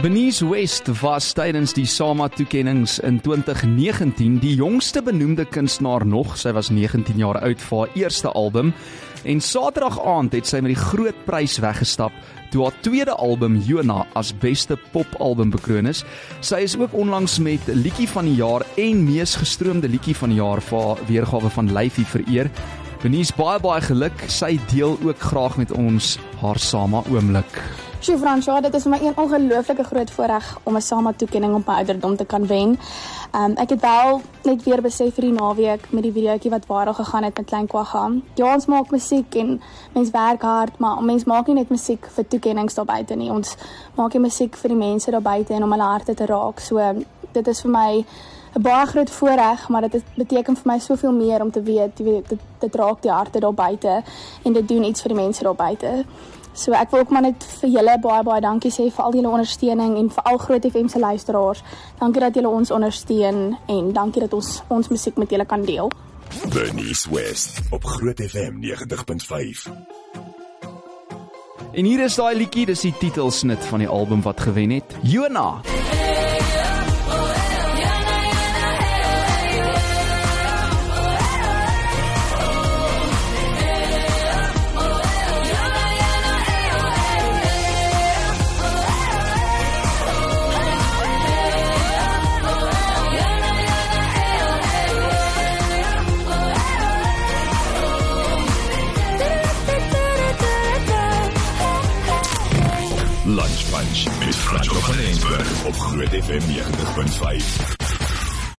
Benice West was tydens die SAMA toekenninge in 2019 die jongste benoemde kunstenaar nog. Sy was 19 jaar oud vir haar eerste album en Saterdag aand het sy met die groot prys weggestap toe haar tweede album Jona as beste popalbum bekroon is. Sy is ook onlangs met liedjie van die jaar en mees gestroomde liedjie van die jaar vir haar weergawe van Lyfie vereer Benice baie baie geluk. Sy deel ook graag met ons haar SAMA oomblik. Sjoe Fransja, dit is vir my een ongelooflike groot voorreg om 'n SAMA toekenning op my ouderdom te kan wen. Um ek het wel net weer besef vir die naweek met die videoetjie wat viral gegaan het met Klein Kwagga. Ja, ons maak musiek en mens werk hard, maar mens maak nie net musiek vir toekennings daar buite nie. Ons maak die musiek vir die mense daar buite en om hulle harte te raak. So dit is vir my 'n baie groot voorreg, maar dit beteken vir my soveel meer om te weet, jy weet, dit, dit raak die harte daar buite en dit doen iets vir die mense daar buite. So ek wil ook maar net vir julle baie baie dankie sê vir al julle ondersteuning en vir al Groot FM se luisteraars. Dankie dat julle ons ondersteun en dankie dat ons ons musiek met julle kan deel. Bernice West op Groot FM 90.5. En hier is daai liedjie, dis die titelsnit van die album wat gewen het. Jona. Lunch Punch met Franco van Eensberg op Groot FM 90.5.